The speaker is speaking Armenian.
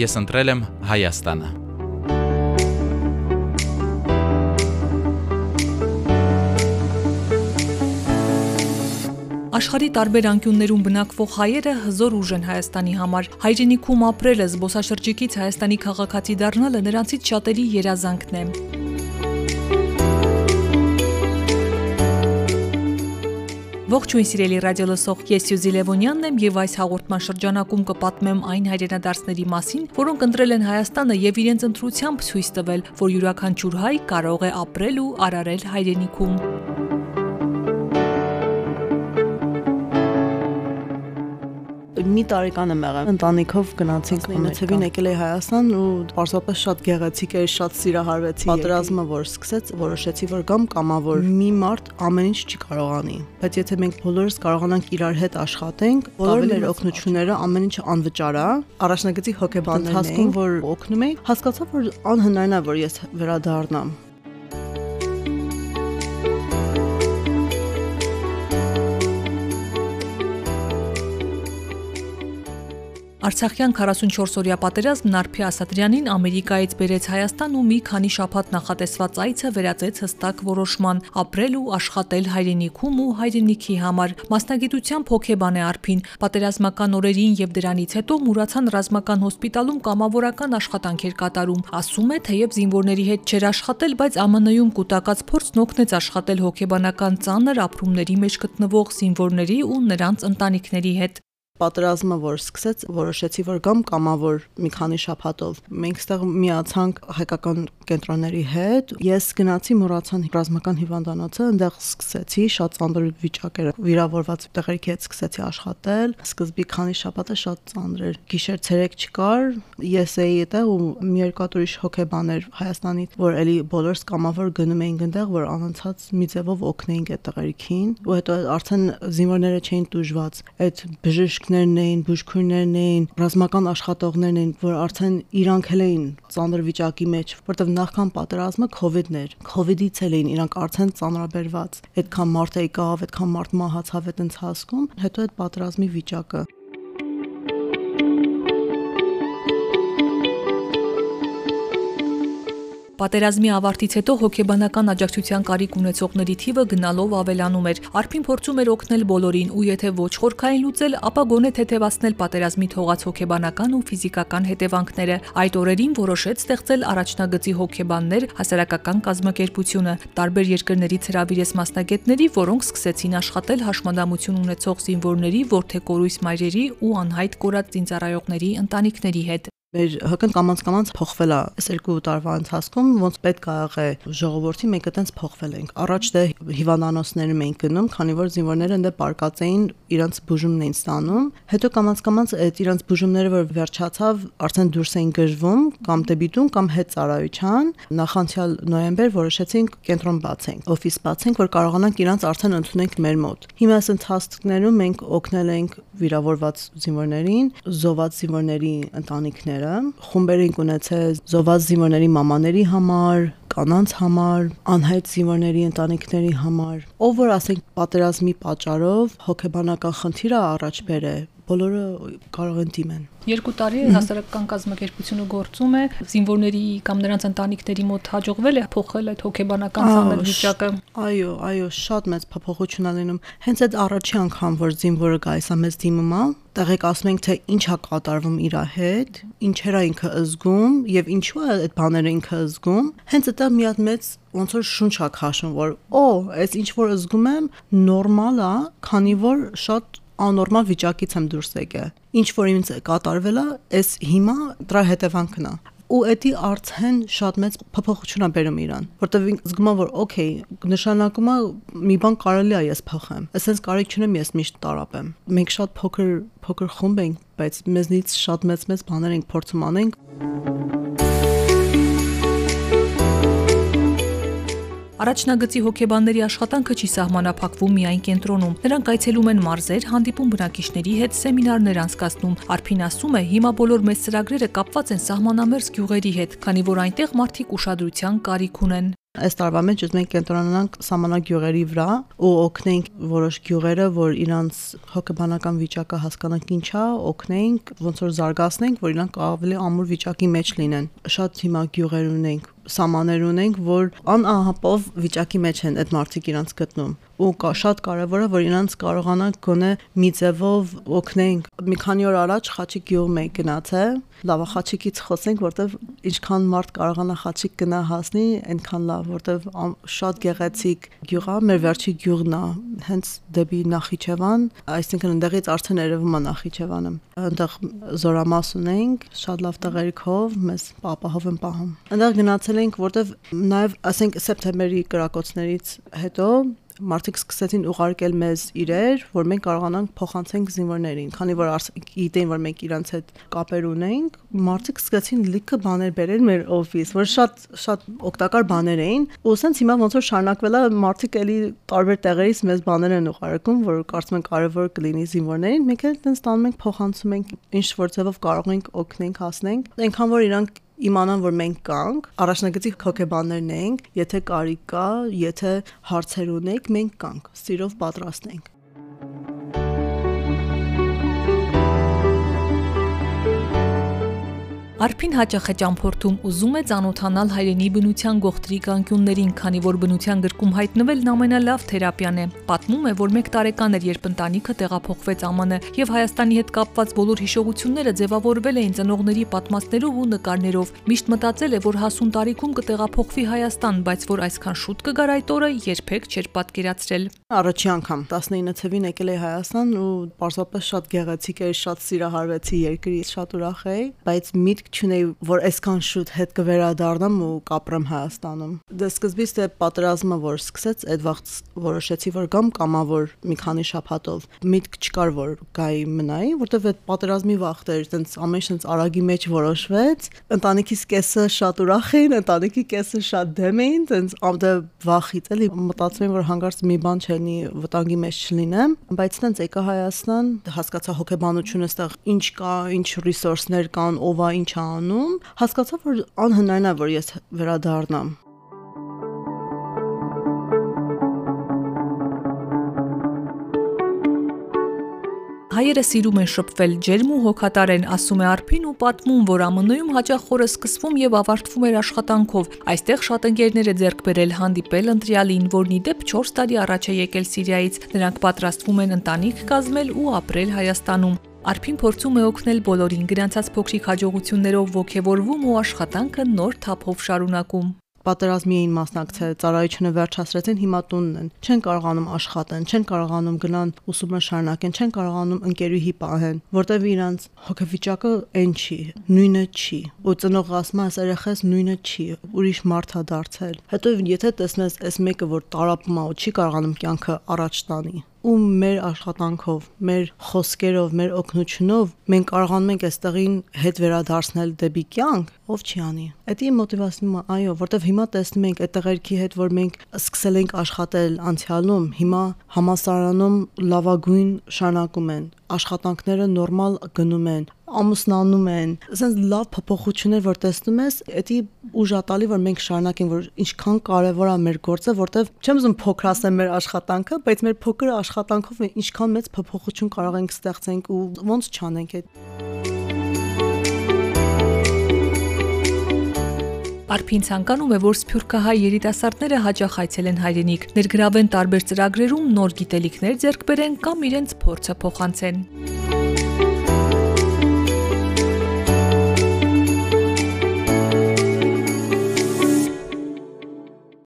Ես ընտրել եմ Հայաստանը։ Աշխարի տարբեր անկյուններում բնակվող հայերը հզոր ուժ են Հայաստանի համար։ Հայրենիքում ապրելը, զբոսաշրջիկից Հայաստանի քաղաքացի դառնալը նրանցից շատերի երազանքն է։ Ողջույն սիրելի ռադիոլսող, ես Սյուզի Լևոնյանն եմ եւ այս հաղորդման շրջանակում կպատմեմ այն հայրենադարձների մասին, որոնք ընտրել են Հայաստանը եւ իրենց ընտրությամբ ցույց տվել, որ յուրաքանչյուր հայ կարող է ապրել ու արարել հայրենիքում։ մի տարեկան եմ եղել։ Ընտանիքով գնացինք Մենացևին եկել էի Հայաստան ու պարզապես շատ գեղեցիկ էր, շատ սիրահարվեցի։ Պատերազմը որ սկսեց, որոշեցի որ գամ կամավոր։ Մի մարդ ամեն ինչ չի կարողանի, բայց եթե մենք բոլորս կարողանանք իրար հետ աշխատենք, բոլոր մեր օգնությունները ամեն ինչը անվճար է։ Առաջնագծի հոգեբան հասկում որ օգնում էի, հասկացա որ անհնարին է որ ես վերադառնամ Արցախյան 44-օրյա պատերազմն Արփի Ասատրյանին Ամերիկայից բերեց Հայաստան ու մի քանի շաբաթ նախատեսված այցը վերածեց հստակ որոշման՝ ապրել ու աշխատել հայրենիքում ու հայրենիքի համար։ Մասնագիտությամբ հոգեբան է Արփին։ Պատերազմական օրերին եւ դրանից հետո Մուրացան ռազմական հոսպիտալում կամավորական աշխատանք էր կատարում։ Ասում է, թեև զինվորների հետ չէր աշխատել, բայց ԱՄՆ-ում կൂട്ടակած փորձն օգնեց աշխատել հոգեբանական ծանր ապրումների մեջ գտնվող զինվորների ու նրանց ընտանիքների հետ պատերազմը որ սկսեց, որոշեցի որ գամ կամավոր մի քանի շաբաթով։ Մենք ստեղ միացանք հայկական կենտրոնների հետ։ Ես գնացի մոռացան ռազմական հիվանդանոցը, այնտեղ սկսեցի շատ ծանր վիճակ էր։ Վիրավորված տեղերքի հետ սկսեցի աշխատել։ Սկզբի քանի շաբաթը շատ ծանր էր։ Գիշեր ցերեկ չկար։ Ես էի այդտեղ ու մի երկու հատ ուրիշ հոգեբաներ Հայաստանից, որ էլի բոլորս կամավոր գնում էինք այնտեղ, որ անընդհատ մի ձևով օգնեինք այդ տեղերքին։ Ու հետո արդեն զինվորները չէին դժված։ Այդ բժիշկ բժիշկներն էին, բուժքույրներն էին, ռազմական աշխատողներն էին, որ արդեն իրանք էլ էին ծանր վիճակի մեջ, որտեղ նախքան պատերազմը COVID-ն էր։ COVID-ից էլ էին իրանք արդեն ծանրաբերված։ Այդքան մարդ եկավ, այդքան մարդ մահացավ այդ ընթացքում, հետո այդ պատերազմի վիճակը Պատերազմի ավարտից հետո հոգեբանական աջակցության կարիք ունեցողների թիվը գնալով ավելանում էր։ Արփին փորձում էր օգնել բոլորին ու եթե ոչ խորքային լուծել, ապա գոնե թեթևացնել պատերազմի թողած հոգեբանական ու ֆիզիկական հետևանքները։ Այդ օրերին որոշեց ստեղծել առաջնագծի հոգեբաններ հասարակական կազմակերպությունը։ Տարբեր երկրներից հրավիրեց մասնագետների, որոնք սկսեցին աշխատել հաշմանդամություն ունեցող զինվորների, ворթեկորույս մայրերի ու անհայտ կորած զինծառայողների ընտանիքների հետ։ Մեր հկն կամած կամած փոխվել է այս երկու տարվա ընթացքում, ոնց պետք է եղե ժողովրդի մենք այտենց փոխվել ենք։ Առաջ դե հիվանդանոցներում ենք գնում, քանի որ զինվորները ընդ պարկած էին, իրանց բուժումն էին ստանում։ Հետո կամած կամած այդ իրանց բուժումները որ վերջացավ, արդեն դուրս էին գժվում կամ դեբիտուն կամ հետ ծառայության։ Նախանցյալ նոյեմբեր որոշեցինք կենտրոն բացենք, օֆիս բացենք, որ կարողանանք իրանց արդեն ընդունենք մեր մոտ։ Հիմա այս ընթացքներում մենք օգնել ենք վիրավորված զինվորներին, զոհված զինվորների ընտանիքներ զինվորները, խումբեր ենք ունեցել զոհված զինվորների մամաների համար, կանանց համար, անհայտ զինվորների ընտանիքների համար, ով որ ասենք պատերազմի պատճառով հոգեբանական խնդիրը առաջ բերե, բոլորը կարող են դիմեն։ Երկու տարի հասարակական կազմակերպությունը գործում է, զինվորների կամ նրանց ընտանիքների մոտ հաջողվել է փոխել այդ հոգեբանական ցաներ վիճակը։ Այո, այո, շատ մեծ փոփոխություն ա լինում։ Հենց այդ առաջի անգամ, որ զինվորը գայս է մեզ դիմում է, տեղեկ ասում ենք թե ինչ է կատարվում իր հետ, ինչեր է ինքը զգում եւ ինչու է այդ բաները ինքը զգում, հենց դա մի հատ մեծ ոնց որ շունչ է քաշում, որ օ, այս ինչ որ զգում եմ նորմալ է, քանի որ շատ աննորմալ վիճակից եմ դուրս եկել։ Ինչ որ ինձ կատարվել է, այս հիմա դրա հետևանքն է ու էդի արդեն շատ մեծ փոփոխություն է բերում իրան, որտեվ զգում եմ որ օքեյ, նշանակում է մի բան կարելի է ես փոխեմ։ Այսպես կարիք չունեմ ես միշտ տարապեմ։ Մենք շատ փոքր փոքր խումբ ենք, բայց մեզնից շատ մեծ-մեծ բաներ ենք փորձում անենք։ Առաջնագծի հոգեբանների աշխատանքը չի սահմանափակվում միայն կենտրոնում։ Նրանք այցելում են մարզեր, հանդիպում բնակիչների հետ, սեմինարներ անցկացնում։ Արփին ասում է, հիմա բոլոր մեծ ծրագրերը կապված են սահմանամերձ գյուղերի հետ, քանի որ այնտեղ մարդիկ ուշադրության կարիք ունեն։ Այս տարվա մեջ ուզում ենք կենտրոնանանք սահմանագյուղերի վրա ու օգնենք որոշ գյուղերը, որ իրանց հոգեբանական վիճակը հասկանանք ինչա, օգնենք, ոնց որ զարգացնենք, որ իրանք ավելի ամուր վիճակի մեջ լինեն։ Շատ հիմա գյուղեր ունենք, սամաներ ունենք, որ անահապով վիճակի մեջ են այդ մարդիկ իրանց գտնում ու կա շատ կարևոր է որ իրանց կարողանանք գոնե մի ձևով օգնենք մի քանի օր առաջ խաչիկ գյուղ մեկ գնացել լավ խաչիկից խոսենք որտեվ ինչքան մարդ կարողանա խաչիկ գնա հասնի այնքան լավ որտեվ շատ գեղեցիկ գյուղ է մեր վերջի գյուղն է հենց դեպի Նախիջևան այսինքն այնտեղից արդեն երևում է Նախիջևանը այնտեղ զորամաս ունենք շատ լավ տեղերքով մեզ ապահով են պահում այնտեղ գնացել ենք որտեվ նաև ասենք սեպտեմբերի կրակոցներից հետո մարդիկ սկսեցին ուղարկել մեզ իրեր, որ մենք կարողանանք փոխանցենք զինվորներին, քանի որ գիտեին, որ մենք իրանց հետ կապեր ունենք, մարդիկ սկսեցին լիքը բաներ բերել մեր օֆիս, որ շատ շատ օգտակար բաներ էին, ու ասենց հիմա ոնց որ շարունակվել է, մարդիկ էլի տարբեր տեղերից մեզ բաներ են ուղարկում, որ կարծում են կարևոր կլինի զինվորներին, մենք էլ տենց տանում ենք փոխանցում ենք ինչ որ ձևով կարող ենք օգնենք, հասնենք, այնքան որ իրանք իմանան, որ մենք կանք, առաջնագծի հոգեբաններն ենք, եթե կարիք կա, եթե հարցեր ունեք, մենք կանք, սիրով պատրաստ ենք։ Արփին հաճախ է ճամփորդում, ուզում է ճանոթանալ հայրենի բնության գողտրի կանկյուններին, քանի որ բնության գրկում հայտնվելն ամենալավ թերապիան է։ Պատմում է, որ 1 տարեկան էր, երբ ընտանիքը տեղափոխվեց ԱՄՆ եւ Հայաստանի հետ կապված բոլոր հիշողությունները ձևավորվել էին ծնողների պատմածներով ու նկարներով։ Միշտ մտածել է, որ հասուն տարիքում կտեղափոխվի Հայաստան, բայց որ այսքան շուտ կգար այդ օրը, երբեք չէր պատկերացրել։ Առաջի անգամ 19 թվին եկել էի Հայաստան ու պարզապես շատ գեղեցիկ էր, շատ սիրահարվեցի երկրի, շատ ուրախ էի, բայց միտք չունեի, որ այսքան շուտ հետ կվերադառնամ ու կապրեմ Հայաստանում։ Դե սկզբից դե պատերազմը որ սկսեց, այդ վաղ որոշեցի, որ գամ կամավոր մի քանի շաբաթով։ Միտք չկար, որ գայի մնայի, որտեվ այդ պատերազմի վաղտ էր, տենց ամեն ինչ արագի մեջ որոշվեց։ Ընտանիքիս կեսը շատ ուրախ էին, ընտանիքի կեսը շատ դեմ էին, տենց ամդե վախից էլի մտածում եմ, որ հանգարց մի բան չլինի, վտանգի մեջ չլինեմ, բայց տենց եկա Հայաստան, հասկացա հոգեբանությունը այստեղ ինչ կա, ինչ ռեսուրսներ կան, ով է ինչ անում, հասկացա, որ անհնարին է, որ ես վերադառնամ։ Հայերը սիրում են շփվել, ջերմ ու հոգատար են, ասում է Արփին ու պատմում, որ ԱՄՆ-ում հաճախ խորը սկսվում եւ ավարտվում էր աշխատանքով։ Այստեղ շատ ընկերներ է ձեռք բերել հանդիպել ընտրյալին, որն ի դեպ 4 տարի առաջ է եկել Սիրիայից։ Նրանք պատրաստվում են ընտանիք կազմել ու ապրել Հայաստանում։ Արփին փորձում է օգնել բոլորին, գրանցած փոքրիկ հաջողություններով ողջևորվում ու աշխատանքը նոր թափով շարունակում պատերազմի էին մասնակցել, ծառայությունը վերջացրեցին, հիմա տունն են։ Չեն կարողանում աշխատեն, չեն կարողանում գնան ուսումը շարունակեն, չեն կարողանում ընկերուհի պահեն, որտեվ իրանց հոգեվիճակը այն չի, նույնը չի։ Ու ծնողը ասում է, այս երեխաս նույնը չի, ուրիշ մարդ է դարձել։ Հետո եթե տեսնես այս մեկը, որ տարապում է ու չի կարողանում կյանքը առաջ տանի, ու մեր աշխատանքով, մեր խոսքերով, մեր օգնությունով մենք կարողանում ենք այստեղին հետ վերադարձնել դեպի կյանք, ով չի անի։ Դա մոտիվացնում է, այո, որտեվ հիմա տեսնում ենք այդ տղերքի հետ, որ մենք սկսել ենք աշխատել անցյալում, հիմա համասարանում լավագույն շարունակում են աշխատանքները նորմալ գնում են, ամուսնանում են, ասենց լավ փոփոխություններ որ տեսնում ես, դա ուժատալի որ մենք շարունակենք որ ինչքան կարևոր է մեր գործը, որտեվ չեմ ուզում փոքրացնել մեր աշխատանքը, բայց մեր փոքր աշխատանքով ինչքան մեծ փոփոխություն կարող ենք ստեղծենք ու ոնց չանենք այդ Արփին ցանկանում է, որ սփյուռքահայ երիտասարդները հաճախ այցելեն հայրենիք, ներգրավեն տարբեր ծրագրերում նոր գիտելիքներ ձեռք բերեն կամ իրենց փորձը փոխանցեն։